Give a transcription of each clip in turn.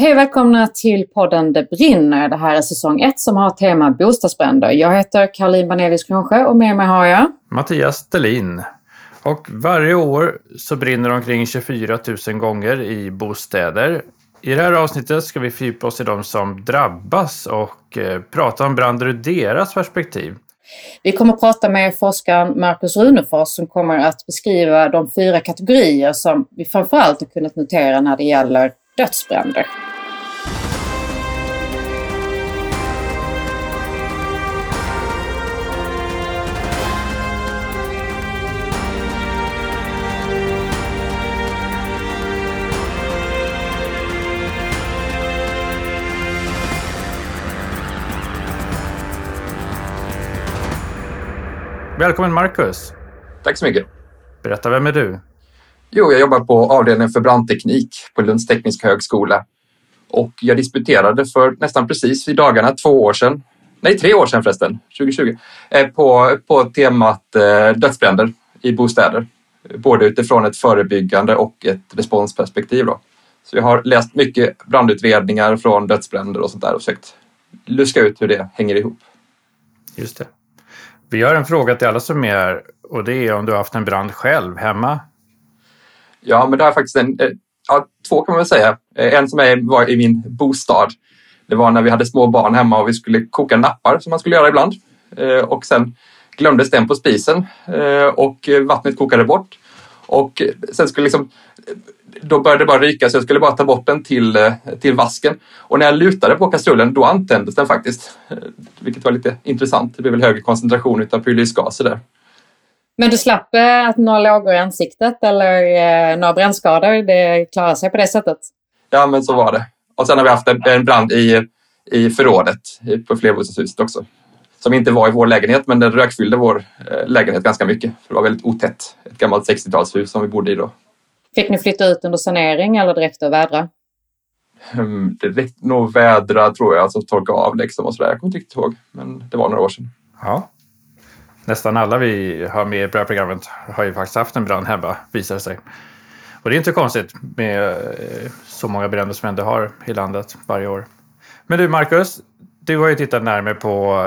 Hej och välkomna till podden Det brinner. Det här är säsong 1 som har tema bostadsbränder. Jag heter Caroline Banelius Kronsjö och med mig har jag Mattias Stelin. Och varje år så brinner omkring 24 000 gånger i bostäder. I det här avsnittet ska vi fördjupa oss i de som drabbas och eh, prata om bränder ur deras perspektiv. Vi kommer att prata med forskaren Markus Runefors som kommer att beskriva de fyra kategorier som vi framförallt har kunnat notera när det gäller dödsbränder. Välkommen Marcus! Tack så mycket. Berätta, vem är du? Jo, jag jobbar på avdelningen för brandteknik på Lunds tekniska högskola. Och jag disputerade för nästan precis i dagarna, två år sedan, nej tre år sedan förresten, 2020, eh, på, på temat eh, dödsbränder i bostäder. Både utifrån ett förebyggande och ett responsperspektiv. Då. Så jag har läst mycket brandutredningar från dödsbränder och sånt där och försökt luska ut hur det hänger ihop. Just det. Vi har en fråga till alla som är här och det är om du har haft en brand själv hemma? Ja, men det har faktiskt en, eh, ja, två kan man väl säga. Eh, en som är, var i min bostad. Det var när vi hade små barn hemma och vi skulle koka nappar som man skulle göra ibland. Eh, och sen glömdes den på spisen och vattnet kokade bort. Och sen skulle liksom, då började det bara ryka så jag skulle bara ta bort den till, till vasken. Och när jag lutade på kastrullen då antändes den faktiskt. Vilket var lite intressant. Det blev väl högre koncentration av pyrolysgaser där. Men du slapp eh, några lågor i ansiktet eller eh, några brännskador? Det klarar sig på det sättet? Ja, men så var det. Och sen har vi haft en, brand i, i förrådet på flerbostadshuset också. Som inte var i vår lägenhet, men den rökfyllde vår eh, lägenhet ganska mycket. För det var väldigt otätt. Ett gammalt 60-talshus som vi bodde i då. Fick ni flytta ut under sanering eller direkt och vädra? Um, direkt nog vädra tror jag, alltså torka av liksom och sådär. Jag kommer inte riktigt ihåg, men det var några år sedan. Ja. Nästan alla vi har med i programmet har ju faktiskt haft en brand hemma, visar det sig. Och det är inte konstigt med så många bränder som ändå har i landet varje år. Men du Marcus, du har ju tittat närmare på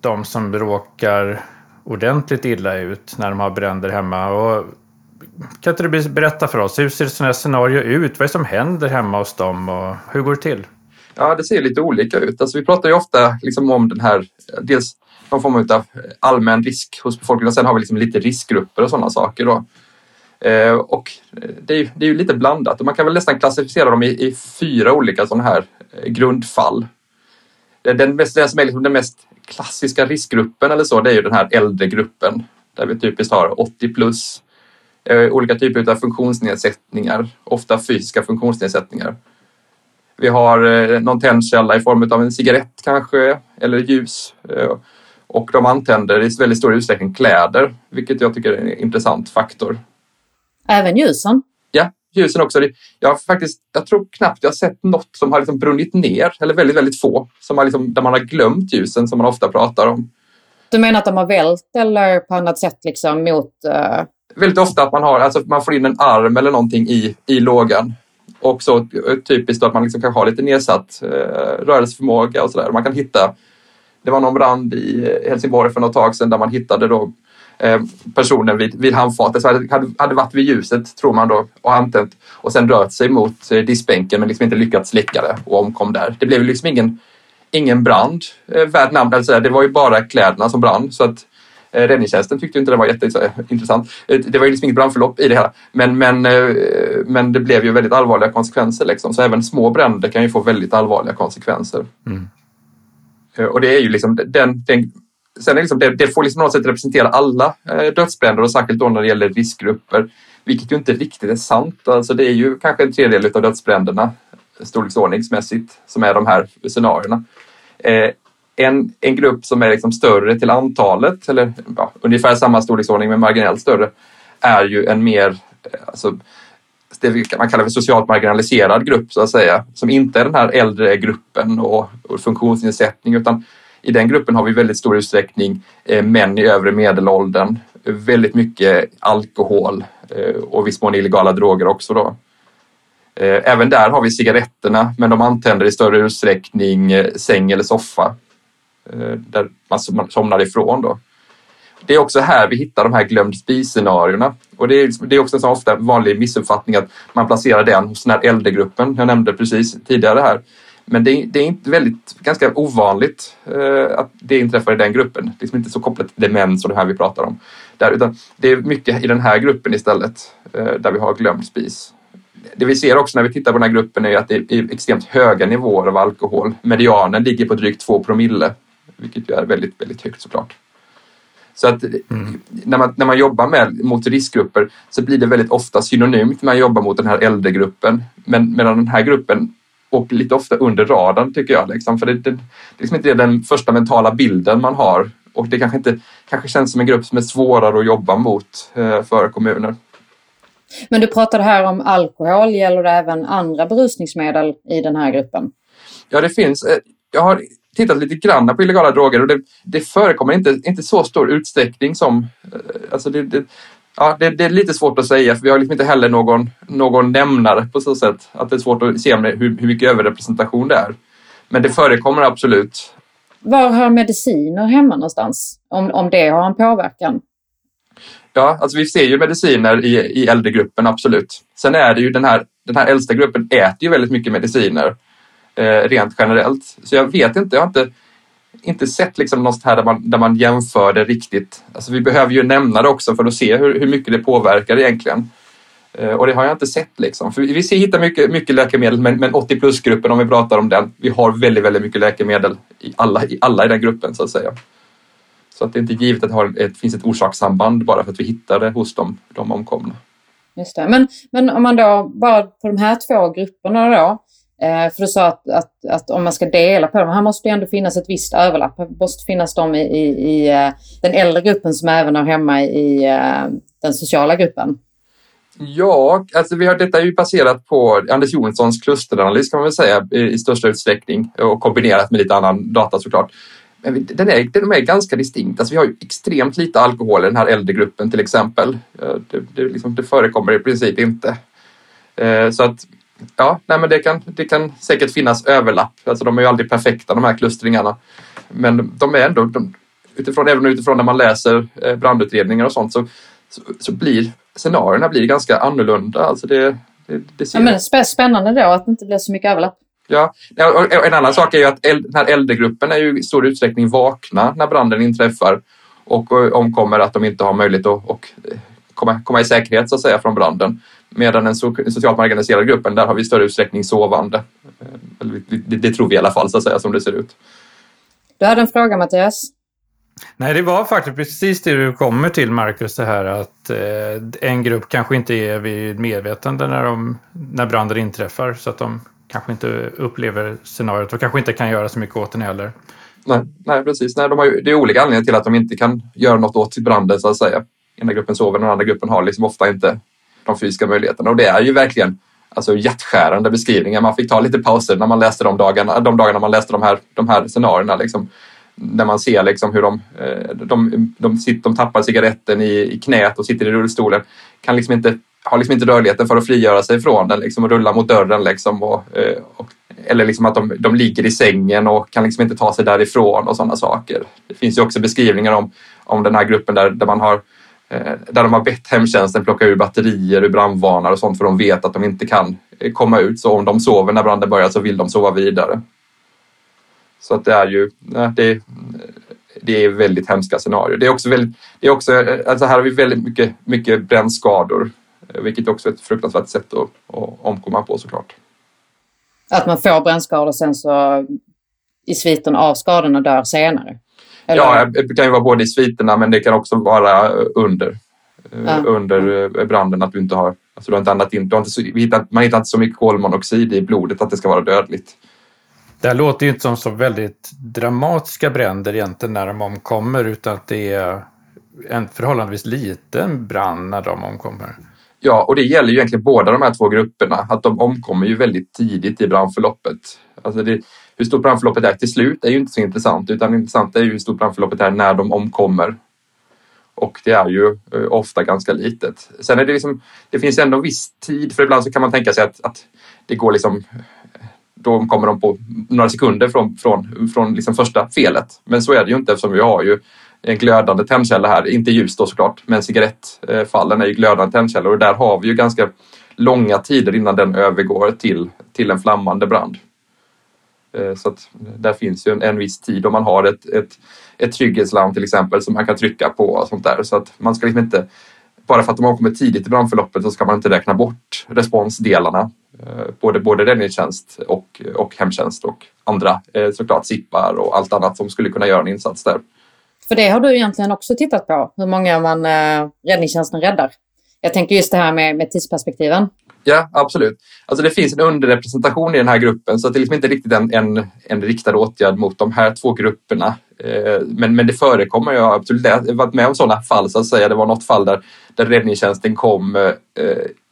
de som råkar ordentligt illa ut när de har bränder hemma. Och kan inte du berätta för oss, hur ser ett sådant här scenario ut? Vad är det som händer hemma hos dem och hur går det till? Ja, det ser lite olika ut. Alltså, vi pratar ju ofta liksom om den här, dels någon form av eh, allmän risk hos befolkningen och sen har vi liksom lite riskgrupper och sådana saker. Då. Eh, och eh, det är, det är ju lite blandat och man kan väl nästan klassificera dem i, i fyra olika sådana här eh, grundfall. Den, mest, den som är liksom den mest klassiska riskgruppen eller så, det är ju den här äldre gruppen där vi typiskt har 80 plus olika typer av funktionsnedsättningar, ofta fysiska funktionsnedsättningar. Vi har någon tändkälla i form av en cigarett kanske, eller ljus. Och de antänder i väldigt stor utsträckning kläder, vilket jag tycker är en intressant faktor. Även ljusen? Ja, ljusen också. Jag, har faktiskt, jag tror knappt jag har sett något som har liksom brunnit ner, eller väldigt, väldigt få, som har liksom, där man har glömt ljusen som man ofta pratar om. Du menar att de har vält eller på annat sätt liksom mot... Uh... Väldigt ofta att man har, alltså man får in en arm eller någonting i, i lågan. Och så typiskt att man liksom kan ha lite nedsatt eh, rörelseförmåga och sådär. Man kan hitta det var någon brand i Helsingborg för något tag sedan där man hittade då eh, personen vid, vid handfatet. Så hade, hade varit vid ljuset, tror man då, och antänt och sen rört sig mot eh, diskbänken men liksom inte lyckats släcka det och omkom där. Det blev liksom ingen, ingen brand eh, värd namnet. Alltså, det var ju bara kläderna som brann. Så att, eh, Räddningstjänsten tyckte inte det var jätteintressant. Det var ju liksom inget brandförlopp i det hela. Men, men, men det blev ju väldigt allvarliga konsekvenser. Liksom. Så även små bränder kan ju få väldigt allvarliga konsekvenser. Mm. Och det är ju liksom den, den sen är liksom, det, det, får liksom något sätt representera alla eh, dödsbränder och särskilt då när det gäller riskgrupper. Vilket ju inte riktigt är sant. Alltså det är ju kanske en tredjedel av dödsbränderna storleksordningsmässigt som är de här scenarierna. En, en grupp som är liksom större till antalet, eller ja, ungefär samma storleksordning men marginellt större, är ju en mer eh, alltså, det man kallar för socialt marginaliserad grupp så att säga, som inte är den här äldre gruppen och, och funktionsnedsättning utan i den gruppen har vi väldigt stor utsträckning eh, män i övre medelåldern, väldigt mycket alkohol eh, och viss mån illegala droger också. Då. Eh, även där har vi cigaretterna, men de antänder i större utsträckning eh, säng eller soffa Eh, där man somnar ifrån. Då. Det är också här vi hittar de här glömd spis-scenarierna. Och det är, liksom- det är också en ofta vanlig missuppfattning att man placerar den hos den här äldregruppen jag nämnde precis tidigare här. Men det är, det är inte väldigt, ganska ovanligt eh, att det inträffar i den gruppen. Det är liksom inte så kopplat till demens och det här vi pratar om. Där, utan det är mycket i den här gruppen istället eh, där vi har glömd spis. Det vi ser också när vi tittar på den här gruppen är att det är extremt höga nivåer av alkohol. Medianen ligger på drygt 2 promille, vilket ju är väldigt, väldigt högt såklart. Så att mm. när, man, när man jobbar med, mot riskgrupper så blir det väldigt ofta synonymt med att jobba mot den här äldregruppen. Men medan den här gruppen åker lite ofta under radarn tycker jag. Liksom. För det, det, det är liksom inte den första mentala bilden man har och det kanske inte kanske känns som en grupp som är svårare att jobba mot eh, för kommuner. Men du pratade här om alkohol, gäller det även andra berusningsmedel i den här gruppen? Ja, det finns. Eh, jag har tittat lite grann på illegala droger och det, det förekommer inte, inte så stor utsträckning som... Eh, alltså det, det, ja, det, det, är lite svårt att säga för vi har liksom inte heller någon, någon nämnare på så sätt att det är svårt att se hur, hur mycket överrepresentation det är. Men det förekommer absolut. Var hör mediciner hemma någonstans? Om, om det har en påverkan? Ja, alltså vi ser ju mediciner i, i äldregruppen, absolut. Sen är det ju den här, den här äldsta gruppen äter ju väldigt mycket mediciner Eh, rent generellt. Så jag vet inte, jag har inte, inte sett liksom något här där man, där man jämför det riktigt. Alltså vi behöver ju nämna det också för att se hur, hur mycket det påverkar egentligen. Eh, och det har jag inte sett liksom. För vi ser, hittar mycket, mycket läkemedel men, men 80 plus-gruppen om vi pratar om den, vi har väldigt, väldigt mycket läkemedel i alla, i alla i den gruppen så att säga. Så att det är inte givet att det, har, finns ett orsakssamband bara för att vi hittar det hos de, de omkomna. Just det. Men, men om man då bara på de här två grupperna då, Eh, för du sa att, att, att, om man ska dela på dem, här måste det ändå finnas ett visst överlapp. Det måste finnas de i, i, i eh, den äldre gruppen som även hör hemma i eh, den sociala gruppen. Ja, alltså vi har, detta är ju baserat på Anders Jonssons klusteranalys kan man väl säga i, i största utsträckning och kombinerat med lite annan data såklart. Men den är, de är ganska distinkt. Alltså vi har ju extremt lite alkohol i den här äldre gruppen till exempel. Det, det, liksom, det förekommer i princip inte. Så att ja, nej, men det kan, det kan säkert finnas överlapp. Alltså de är ju aldrig perfekta de här klustringarna. Men de är ändå, de, utifrån, även utifrån när man läser eh, brandutredningar och sånt så, så, så blir scenarierna blir ganska annorlunda. Alltså det, det, det ser... ja, men spännande då att det inte blir så mycket överlapp. Ja, och en annan sak är ju att den här äldregruppen är ju i stor utsträckning vakna när branden inträffar och omkommer att de inte har möjlighet att och eh, komma, komma i säkerhet så att säga från branden. Medan den socialt marginaliserade gruppen, där har vi i större utsträckning sovande. Eh, det, det tror vi i alla fall, så att säga, som det ser ut. Du hade en fråga, Mattias? Nej, det var faktiskt precis det du kommer till, Marcus, det här att eh, en grupp kanske inte är vid medvetande när, de, när branden inträffar, så att de kanske inte upplever scenariot och kanske inte kan göra så mycket åt den heller. Nej, nej precis. Nej, de har ju, det är olika anledningar till att de inte kan göra något åt branden, så att säga. Ena gruppen sover, den andra gruppen har liksom ofta inte de fysiska möjligheterna. Och det är ju verkligen alltså, hjärtskärande beskrivningar. Man fick ta lite pauser när man läste de dagarna, de dagarna man läste de här, de här scenarierna. Liksom, när man ser liksom hur de, eh, de, de, sitter, de tappar cigaretten i, i knät och sitter i rullstolen. Kan liksom inte, har liksom inte rörligheten för att frigöra sig från den liksom, och rulla mot dörren. Liksom, och, eh, och, eller liksom att de, de ligger i sängen och kan liksom inte ta sig därifrån och sådana saker. Det finns ju också beskrivningar om, om den här gruppen där, där man har Eh, Eh, där de har bett hemtjänsten plocka ur batterier ur brandvarnare och sånt för de vet att de inte kan eh, komma ut. Så om de sover när branden börjar så vill de sova vidare. Så att det är ju eh, det, det är väldigt hemska scenarier. Det är också väldigt, det är också, alltså här har vi väldigt mycket, mycket brännskador, vilket också är ett fruktansvärt sätt att, att omkomma på såklart. Att man får brännskador sen så i sviten av skadorna dör senare? Eller? Ja, det kan ju vara både i sviterna men det kan också vara under, ja. under eh, branden att du inte har, alltså du har inte annat in, du har inte så, hittat, man hittar inte så mycket kolmonoxid i blodet att det ska vara dödligt. Det här låter ju inte som så väldigt dramatiska bränder egentligen när de omkommer utan att det är en förhållandevis liten brand när de omkommer. Ja, och det gäller ju egentligen båda de här två grupperna, att de omkommer ju väldigt tidigt i brandförloppet. Alltså det, hur stort brandförloppet är till slut är ju inte så intressant utan intressant är ju hur stort brandförloppet är när de omkommer. Och det är ju eh, ofta ganska litet. Sen är det liksom, det finns ändå en viss tid, för ibland så kan man tänka sig att, att det går liksom då kommer de på några sekunder från, från, från liksom första felet. Men så är det ju inte eftersom vi har ju en glödande tändkälla här. Inte ljus då såklart, men cigarettfallen är ju glödande tändkällor och där har vi ju ganska långa tider innan den övergår till, till en flammande brand. Eh, så att där finns ju en, en viss tid om man har ett, ett, ett trygghetslarm till exempel som man kan trycka på och sånt där. Så att man ska liksom inte, bara för att de har kommit tidigt i brandförloppet så ska man inte räkna bort responsdelarna. Eh, både, både räddningstjänst och, och hemtjänst och andra eh, såklart sippar och allt annat som skulle kunna göra en insats där. För det har du egentligen också tittat på, hur många man räddningstjänsten räddar. Jag tänker just det här med, med tidsperspektiven. Ja, absolut. Alltså det finns en underrepresentation i den här gruppen så det är liksom inte riktigt en, en, en riktad åtgärd mot de här två grupperna. Eh, men, men det förekommer ju absolut. Jag har varit med om sådana fall så att säga. Det var något fall där, där räddningstjänsten kom eh,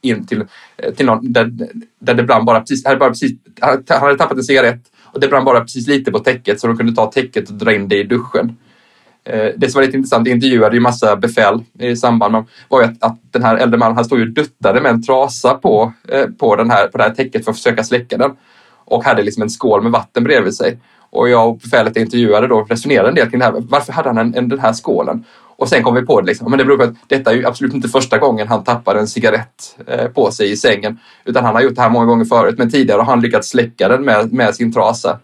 in till, eh, till någon där, där det brann bara precis, hade bara precis, han hade tappat en cigarett och det brann bara precis lite på täcket så de kunde ta täcket och dra in det i duschen. Eh, det som var lite intressant, jag intervjuade ju massa befäl i samband med var ju att, att den här äldre mannen han stod ju och duttade med en trasa på, eh, på, den här, på det här täcket för att försöka släcka den och hade liksom en skål med vatten bredvid sig. Och jag och befälet jag intervjuade då resonerade en del kring det här. Varför hade han en, en, den här skålen? Och sen kom vi på det, liksom, men det beror på att detta är ju absolut inte första gången han tappar en cigarett eh, på sig i sängen. Utan han har gjort det här många gånger förut, men tidigare har han lyckats släcka den med, med sin trasa.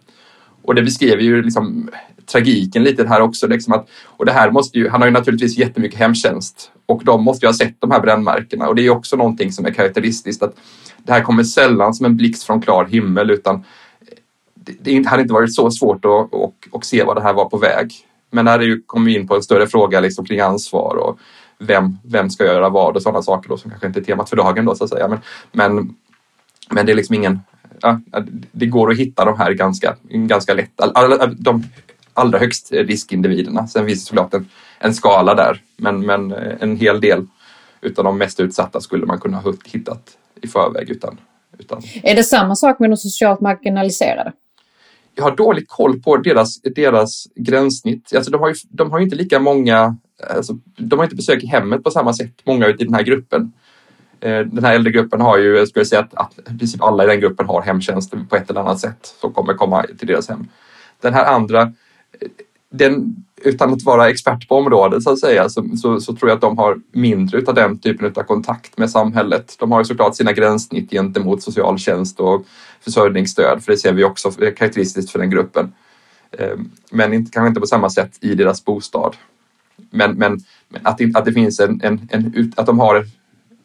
Och det beskriver ju liksom tragiken lite här också. Liksom att, och det här måste ju, han har ju naturligtvis jättemycket hemtjänst och de måste ju ha sett de här brännmärkena och det är också någonting som är karaktäristiskt att det här kommer sällan som en blixt från klar himmel utan det, det hade inte varit så svårt att och, och se vad det här var på väg. Men här kommer vi in på en större fråga liksom kring ansvar och vem, vem ska göra vad och sådana saker då, som kanske inte är temat för dagen då så att säga. Men, men, men det är liksom ingen, ja, det går att hitta de här ganska, ganska lätt. De allra högst riskindividerna. Sen finns det såklart en, en skala där, men, men en hel del utav de mest utsatta skulle man kunna ha hittat i förväg. Utan, utan... Är det samma sak med de socialt marginaliserade? Jag har dåligt koll på deras, deras gränssnitt. Alltså de, har ju, de har inte lika många, alltså, de har inte besök i hemmet på samma sätt, många i den här gruppen. Eh, den här äldre gruppen har ju, jag skulle säga att, att i princip alla i den gruppen har hemtjänst på ett eller annat sätt som kommer komma till deras hem. Den här andra den, utan att vara expert på området så att säga, så, så, så, tror jag att de har mindre av den typen av kontakt med samhället. De har ju såklart sina gränssnitt gentemot socialtjänst och försörjningsstöd, för det ser vi också är karaktäristiskt för den gruppen. Ehm, men inte, kanske inte på samma sätt i deras bostad. Men, men, men att, det, att det finns en, en, en att de har,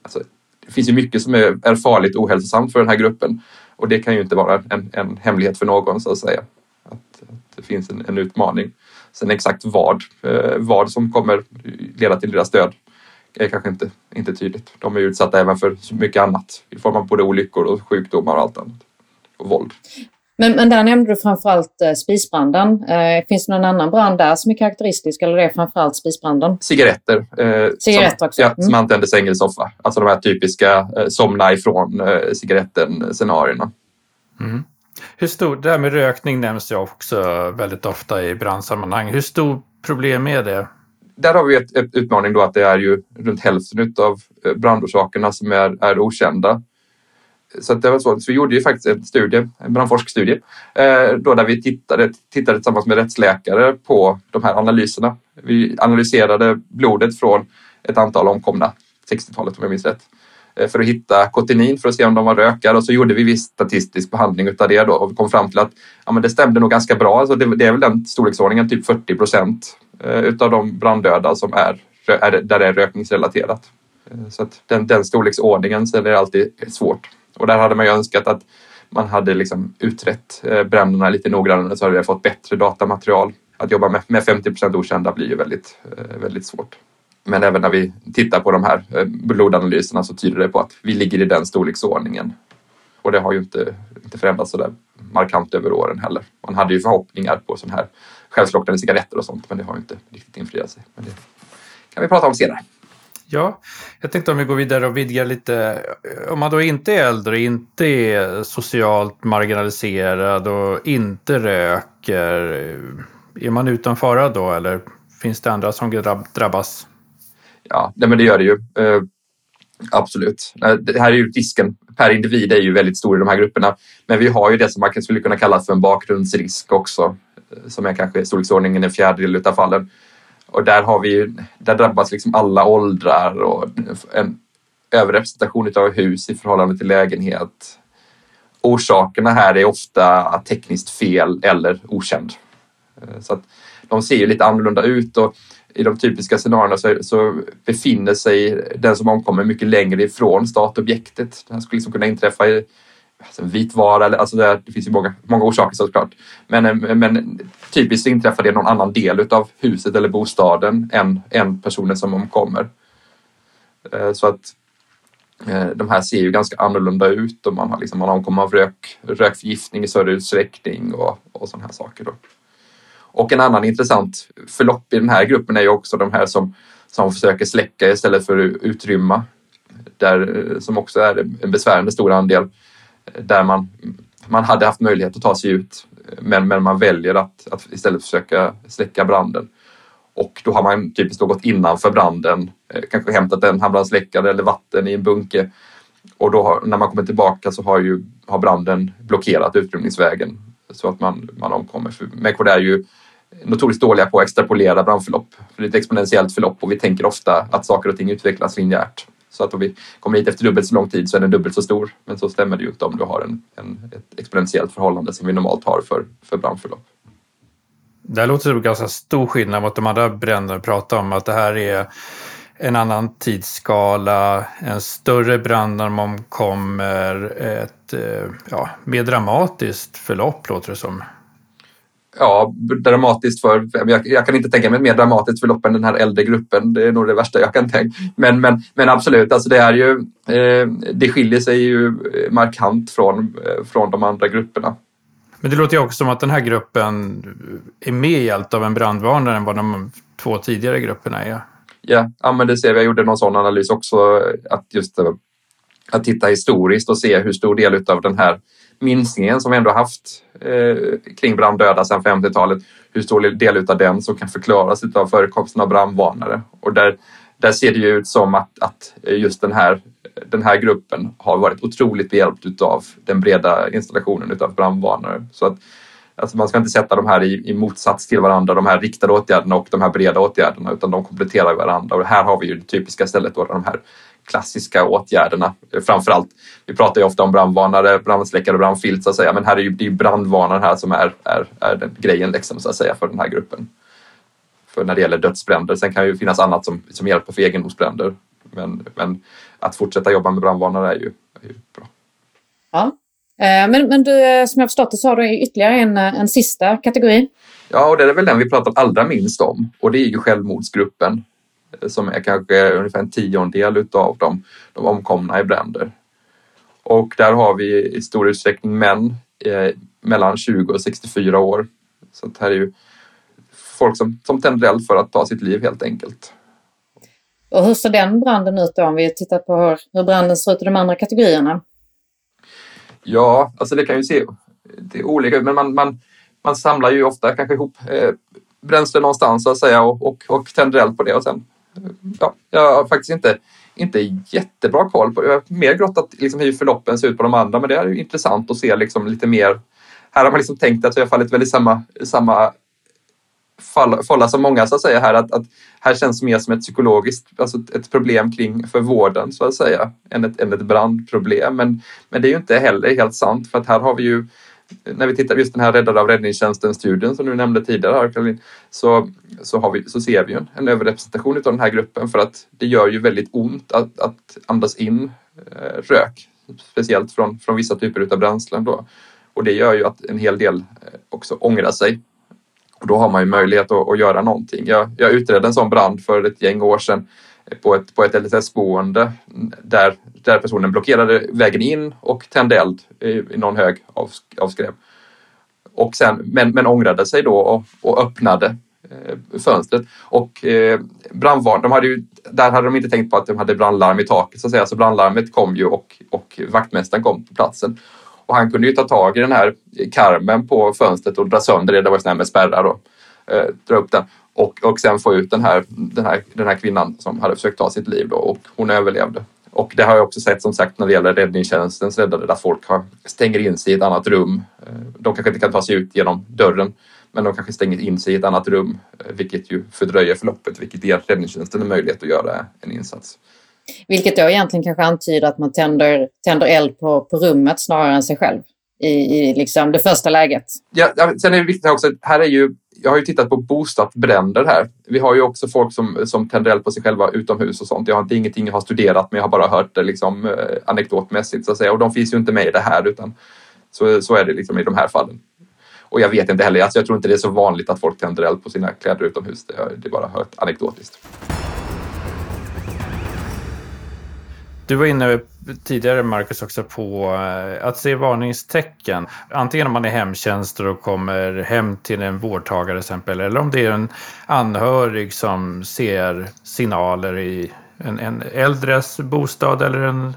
alltså, det finns ju mycket som är, är farligt och ohälsosamt för den här gruppen och det kan ju inte vara en, en hemlighet för någon så att säga. Finns en, en utmaning. Sen exakt vad, eh, vad som kommer leda till deras död är kanske inte, inte tydligt. De är utsatta även för så mycket annat i form av både olyckor och sjukdomar och allt annat. Och våld. Men, men där nämnde du framförallt eh, spisbranden. Eh, finns det någon annan brand där som är karaktäristisk eller är det framförallt spisbranden? Cigaretter. Eh, Cigaretter som, också? Ja, mm. som antändes ängelsoffa. Alltså de här typiska eh, somna ifrån eh, cigaretten-scenarierna. Mm. Hur stor, det här med rökning nämns ju också väldigt ofta i brandsammanhang. Hur stort problem är det? Där har vi ett, ett utmaning då att det är ju runt hälften av eh, brandorsakerna som är, är okända. Så det var så. Så vi gjorde ju faktiskt en studie, en brandforskstudie, eh, då där vi tittade, tittade tillsammans med rättsläkare på de här analyserna. Vi analyserade blodet från ett antal omkomna, 60-talet om jag minns rätt. Eh, för att hitta kotinin för att se om de var rökare och så gjorde vi viss statistisk behandling utav det då och vi kom fram till att ja, men det stämde nog ganska bra. Alltså det, det är väl den storleksordningen, typ 40 procent eh, utav de branddöda som är, är där det är rökningsrelaterat. Eh, så att den, den storleksordningen så är det alltid svårt. Och där hade man ju önskat att man hade liksom utrett bränderna lite noggrannare så hade vi fått bättre datamaterial. Att jobba med, med 50 procent okända blir ju väldigt, väldigt svårt. Men även när vi tittar på de här eh, blodanalyserna så tyder det på att vi ligger i den storleksordningen. Och det har ju inte, inte förändrats så där markant över åren heller. Man hade ju förhoppningar på sådana här självslocknande cigaretter och sånt, men det har ju inte riktigt infriat sig. Men det kan vi prata om senare. Ja, jag tänkte om vi går vidare och vidgar lite. Om man då inte är äldre, inte är socialt marginaliserad och inte röker, eh, är man utan fara då eller finns det andra som drabbas? Ja, nej, men det gör det ju. Eh, absolut. Eh, det här är ju risken per individ är ju väldigt stor i de här grupperna. Men vi har ju det som man skulle kunna kalla för en bakgrundsrisk också, eh, som är kanske i storleksordningen en fjärdedel av fallen. Och där, har vi ju, där drabbas liksom alla åldrar och en överrepresentation av hus i förhållande till lägenhet. Orsakerna här är ofta tekniskt fel eller okänd. Eh, så att de ser ju lite annorlunda ut och i de typiska scenarierna så, så, befinner sig den som omkommer mycket längre ifrån startobjektet. Det här skulle liksom kunna inträffa i alltså vitvara, eller, alltså det, det, finns ju många, många orsaker såklart. Men, eh, men typiskt inträffar det i någon annan del av huset eller bostaden än, än personen som omkommer. Eh, så att eh, de här ser ju ganska annorlunda ut och man har, liksom, man omkommer av rök, rökförgiftning i större utsträckning och, och sådana här saker. Då. Och en annan intressant förlopp i den här gruppen är ju också de här som, som försöker släcka istället för att utrymma. Där, eh, som också är en besvärande stor andel. Eh, där man, man hade haft möjlighet att ta sig ut eh, men, men man väljer att, att istället försöka släcka branden. Och då har man typiskt då gått innanför branden, kanske hämtat en handbrandsläckare eller vatten i en bunke. Och då har, när man kommer tillbaka så har, ju, har branden blockerat utrymningsvägen så att man, man omkommer. människor är ju notoriskt dåliga på att extrapolera brandförlopp. För det är ett exponentiellt förlopp och vi tänker ofta att saker och ting utvecklas linjärt. Så att om vi kommer hit efter dubbelt så lång tid så är den dubbelt så stor. Men så stämmer det ju inte om du har en, en, ett exponentiellt förhållande som vi normalt har för, för brandförlopp. Det här låter som ganska stor skillnad mot de andra bränderna vi pratade om. Att det här är en annan tidsskala, en större brand när de omkommer, ett eh, ja, mer dramatiskt förlopp låter det som ja, dramatiskt för... Jag, jag, kan inte tänka mig ett mer dramatiskt förlopp än den här äldre gruppen. Det är nog det värsta jag kan tänka. Men, men, men absolut, alltså det är ju... Eh, det skiljer sig ju markant från, eh, från de andra grupperna. Men det låter ju också som att den här gruppen är mer hjälpt av en brandvarnare än vad de två tidigare grupperna är. Ja, ja men det ser vi. Jag gjorde någon sån analys också. Att just eh, att titta historiskt och se hur stor del av den här minskningen som vi ändå haft eh, kring branddöda sedan 50-talet, hur stor del av den som kan förklaras av förekomsten av brandvarnare. Och där, där ser det ju ut som att, att just den här, den här gruppen har varit otroligt behjälpt av den breda installationen av brandvarnare. Så att, alltså man ska inte sätta de här i, i, motsats till varandra, de här riktade åtgärderna och de här breda åtgärderna, utan de kompletterar varandra. Och här har vi ju det typiska stället då, de här klassiska åtgärderna. Framförallt, vi pratar ju ofta om brandvarnare, brandsläckare och brandfilt så att säga, men här är ju, det är ju brandvarnaren här som är, är, är den grejen liksom, så att säga för den här gruppen. För när det gäller dödsbränder. Sen kan det ju finnas annat som, som hjälper för egendomsbränder. Men, men att fortsätta jobba med brandvarnare är ju, är ju bra. Ja. Eh, men, men du, eh, som jag förstått det så har du ytterligare en, eh, en sista kategori. Ja, och det är väl den vi pratar allra minst om och det är ju självmordsgruppen som är kanske ungefär en tiondel utav de, de omkomna i bränder. Och där har vi i stor utsträckning män eh, mellan 20 och 64 år. Så det här är ju folk som, som tänder eld för att ta sitt liv helt enkelt. Och hur ser den branden ut då om vi tittar på hur, hur branden ser ut i de andra kategorierna? Ja, alltså det kan ju se det är olika ut men man, man, man samlar ju ofta kanske ihop eh, bränsle någonstans så att säga och, och, och tänder eld på det och sen ja, jag har faktiskt inte, inte jättebra koll på Jag har mer grottat liksom hur förloppen ser ut på de andra, men det är ju intressant att se liksom lite mer. Här har man liksom tänkt att vi har fallit väldigt i samma, samma falla som många så att säga här att, att här känns mer som ett psykologiskt, alltså ett problem kring för vården så att säga än ett, än ett brandproblem. Men, men det är ju inte heller helt sant för att här har vi ju när vi tittar på just den här Räddade av räddningstjänsten-studien som du nämnde tidigare, Caroline, så, så, har vi, så ser vi en, en överrepresentation av den här gruppen för att det gör ju väldigt ont att, att andas in eh, rök, speciellt från, från vissa typer av bränslen. Då. Och det gör ju att en hel del eh, också ångrar sig. Och då har man ju möjlighet att, att göra någonting. Jag, jag utredde en sån brand för ett gäng år sedan på ett, på ett LSS-boende där, där personen blockerade vägen in och tände eld i, någon hög av, av skräp. Och sen, men, men ångrade sig då och, och öppnade eh, fönstret. Och eh, brandvarn, de hade ju, där hade de inte tänkt på att de hade brandlarm i taket så att säga. Så brandlarmet kom ju och, och vaktmästaren kom på platsen. Och han kunde ju ta tag i den här karmen på fönstret och dra sönder det. Det var ju med spärrar och eh, dra upp den och, och sen få ut den här, den, här, den här kvinnan som hade försökt ta sitt liv då, och hon överlevde. Och det har jag också sett som sagt när det gäller räddningstjänstens räddare där folk har, stänger in sig i ett annat rum. Eh, de kanske inte kan ta sig ut genom dörren men de kanske stänger in sig i ett annat rum eh, vilket ju fördröjer förloppet vilket ger räddningstjänsten en möjlighet att göra en insats. Vilket då egentligen kanske antyder att man tänder, tänder eld på, på rummet snarare än sig själv i, i liksom det första läget. Ja, sen är det viktigt också, här är ju, jag har ju tittat på bostadsbränder här. Vi har ju också folk som, som tänder eld på sig själva utomhus och sånt. Jag har inte ingenting jag har studerat men jag har bara hört det liksom, eh, anekdotmässigt så att säga och de finns ju inte med i det här utan så, så är det liksom i de här fallen. Och jag vet inte heller, alltså jag tror inte det är så vanligt att folk tänder eld på sina kläder utomhus. Det, det är bara hört anekdotiskt. Du var inne tidigare, Marcus, också på eh, att se varningstecken. Antingen om man är hemtjänst och kommer hem till en vårdtagare till exempel, eller om det är en anhörig som ser signaler i en, en äldres bostad eller en,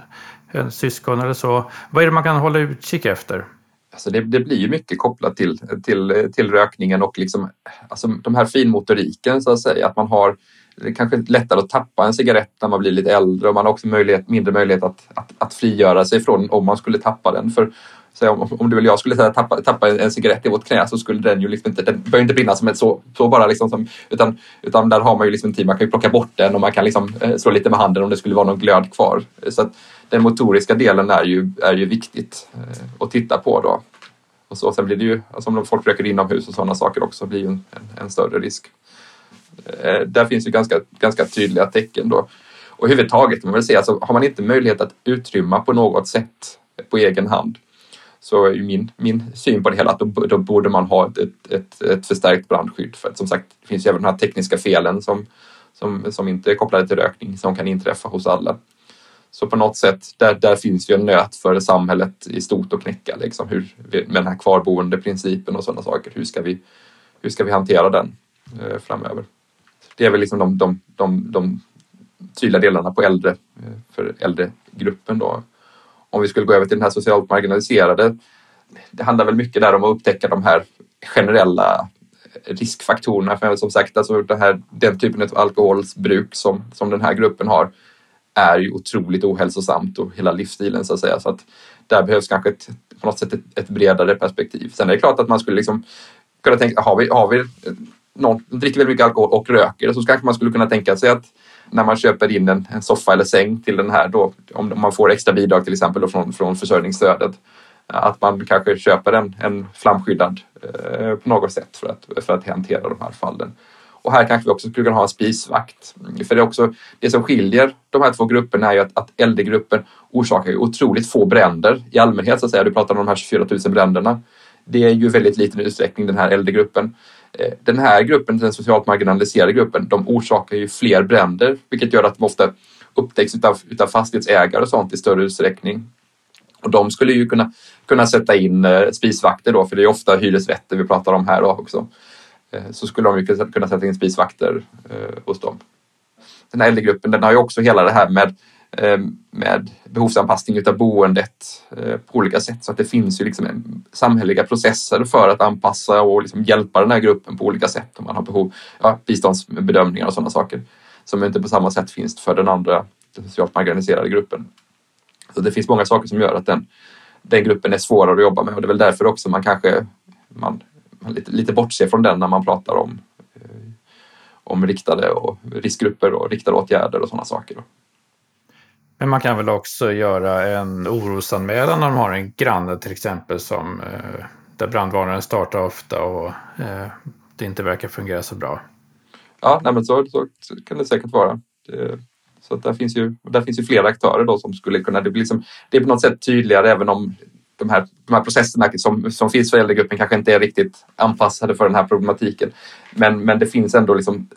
en syskon eller så. Vad är det man kan hålla utkik efter? Alltså det, det, blir ju mycket kopplat till, till, till rökningen och liksom, alltså de här finmotoriken så att säga. Att man har det är kanske lättare att tappa en cigarett när man blir lite äldre och man har också möjlighet, mindre möjlighet att, att, att frigöra sig från om man skulle tappa den. För så om, om du eller jag skulle tappa, tappa en, cigarett i vårt knä så skulle den ju liksom inte, den bör inte brinna som ett så, så bara liksom som, utan, utan där har man ju liksom tid, man kan ju plocka bort den och man kan liksom eh, slå lite med handen om det skulle vara någon glöd kvar. Så att den motoriska delen är ju, är ju viktigt eh, att titta på då. Och så, sen blir det ju, alltså om folk röker inomhus och sådana saker också, blir ju en, en, en större risk. Eh, där finns ju ganska, ganska tydliga tecken då. Och överhuvudtaget man väl säga, alltså, har man inte möjlighet att utrymma på något sätt eh, på egen hand så är min, min syn på det hela att då, då borde man ha ett, ett, ett, ett, förstärkt brandskydd. För att som sagt, det finns ju även de här tekniska felen som, som, som inte är kopplade till rökning som kan inträffa hos alla. Så på något sätt, där, där finns ju en nöt för samhället i stort att knäcka. Liksom, hur, med den här kvarboende principen och sådana saker. Hur ska vi, hur ska vi hantera den eh, framöver? Det är väl liksom de, de, de, de tydliga delarna på äldre, eh, för äldregruppen då. Om vi skulle gå över till den här socialt marginaliserade, det handlar väl mycket där om att upptäcka de här generella riskfaktorerna. För som sagt, alltså det här, den typen av alkoholbruk som, som den här gruppen har är ju otroligt ohälsosamt och hela livsstilen så att säga. Så att där behövs kanske ett, på något sätt ett, ett bredare perspektiv. Sen är det klart att man skulle liksom kunna tänka, har vi, har vi någon dricker väldigt mycket alkohol och röker så kanske man skulle kunna tänka sig att när man köper in en, en soffa eller säng till den här då, om man får extra bidrag till exempel då från, från försörjningsstödet, att man kanske köper en, en flamskyddad eh, på något sätt för att, för att hantera de här fallen. Och här kanske vi också skulle kunna ha en spisvakt. För det, är också, det som skiljer de här två grupperna är ju att, att äldregruppen orsakar ju otroligt få bränder i allmänhet. Så att säga. Du pratar om de här 24 000 bränderna. Det är ju väldigt liten utsträckning den här äldregruppen. Eh, den här gruppen, den socialt marginaliserade gruppen, de orsakar ju fler bränder vilket gör att de ofta upptäcks utav, utav fastighetsägare och sånt i större utsträckning. Och de skulle ju kunna, kunna sätta in eh, spisvakter då, för det är ofta hyresrätter vi pratar om här också. Eh, så skulle de ju kunna sätta in spisvakter hos dem. Den här äldregruppen den har ju också hela det här med Eh, med behovsanpassning utav boendet eh, på olika sätt. Så att det finns ju liksom samhälleliga processer för att anpassa och liksom hjälpa den här gruppen på olika sätt om man har behov, ja, biståndsbedömningar och sådana saker som inte på samma sätt finns för den andra den socialt marginaliserade gruppen. Så det finns många saker som gör att den, den gruppen är svårare att jobba med och det är väl därför också man kanske man, man lite, lite bortser från den när man pratar om, eh, om riktade och riskgrupper och riktade åtgärder och sådana saker. Men man kan väl också göra en orosanmälan om de har en granne till exempel som eh, där brandvarnaren startar ofta och eh, det inte verkar fungera så bra. Ja, nej, men så, så kan det säkert vara. Det, så att där, finns ju, där finns ju flera aktörer då som skulle kunna... Det, blir liksom, det är på något sätt tydligare även om de här, de här processerna som, som finns för äldregruppen kanske inte är riktigt anpassade för den här problematiken. Men, men det finns ändå liksom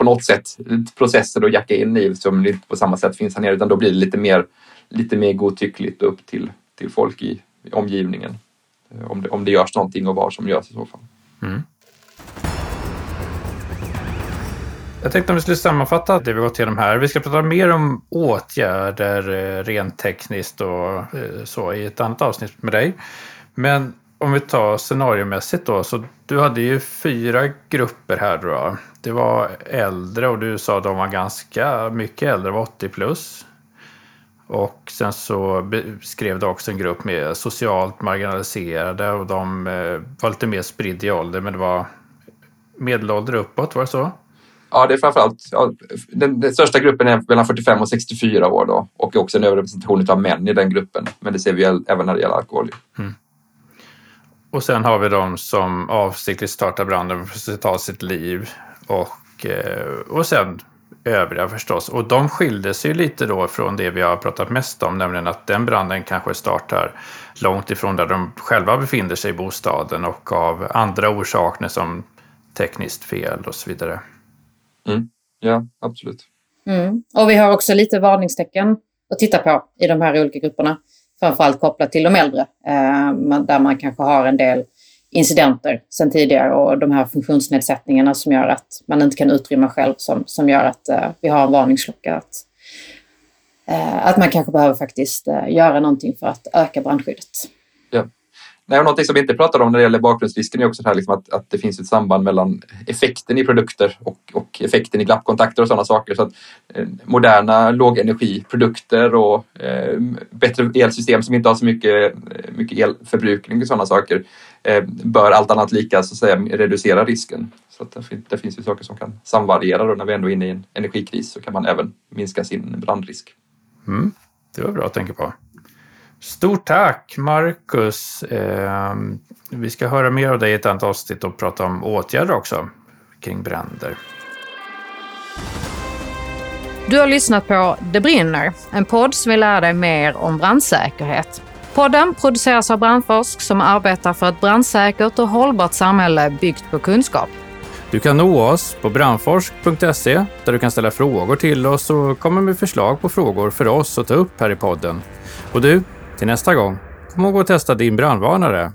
på något sätt processer att jacka in i liksom, som inte på samma sätt finns här nere utan då blir det lite mer, lite mer godtyckligt upp till, till folk i, i omgivningen. Eh, om det, om det görs någonting och vad som görs i så fall. Mm. Jag tänkte om vi skulle sammanfatta det vi gått igenom här. Vi ska prata mer om åtgärder eh, rent tekniskt och eh, så i ett annat avsnitt med dig. Men om vi tar scenariomässigt då, så du hade ju fyra grupper här då. Det var äldre och du sa att de var ganska mycket äldre, var 80 plus. Och sen så skrev du också en grupp med socialt marginaliserade och de eh, var lite mer spridda i ålder, men det var medelålder uppåt, var det så? Ja, det är framförallt ja, den, den största gruppen är mellan 45 och 64 år då och också en överrepresentation av män i den gruppen. Men det ser vi även när det gäller alkohol. Mm. Och sen har vi de som avsiktligt startar branden för att ta sitt liv och, eh, och sen övriga förstås. Och de skilde sig lite då från det vi har pratat mest om, nämligen att den branden kanske startar långt ifrån där de själva befinner sig i bostaden och av andra orsaker som tekniskt fel och så vidare. Mm. Ja, absolut. Mm. Och vi har också lite varningstecken att titta på i de här olika grupperna. Framförallt kopplat till de äldre, eh, där man kanske har en del incidenter sedan tidigare och de här funktionsnedsättningarna som gör att man inte kan utrymma själv som, som gör att eh, vi har en varningsklocka. Att, eh, att man kanske behöver faktiskt eh, göra någonting för att öka brandskyddet. Ja. Nej, och någonting som vi inte pratar om när det gäller bakgrundsrisken är också det här liksom att, att det finns ett samband mellan effekten i produkter och, och effekten i glappkontakter och sådana saker. Så att, eh, moderna lågenergiprodukter och eh, bättre elsystem som inte har så mycket, eh, mycket elförbrukning och sådana saker eh, bör allt annat lika så att säga, reducera risken. Så att det, finns, det finns ju saker som kan samvariera då när vi ändå är inne i en energikris så kan man även minska sin brandrisk. Mm, det var bra att tänka på. Stort tack Marcus! Eh, vi ska höra mer av dig i ett annat avsnitt och prata om åtgärder också kring bränder. Du har lyssnat på Det brinner, en podd som vill lära dig mer om brandsäkerhet. Podden produceras av Brandforsk som arbetar för ett brandsäkert och hållbart samhälle byggt på kunskap. Du kan nå oss på brandforsk.se där du kan ställa frågor till oss och komma med förslag på frågor för oss att ta upp här i podden. Och du, till nästa gång, kom ihåg att testa din brandvarnare.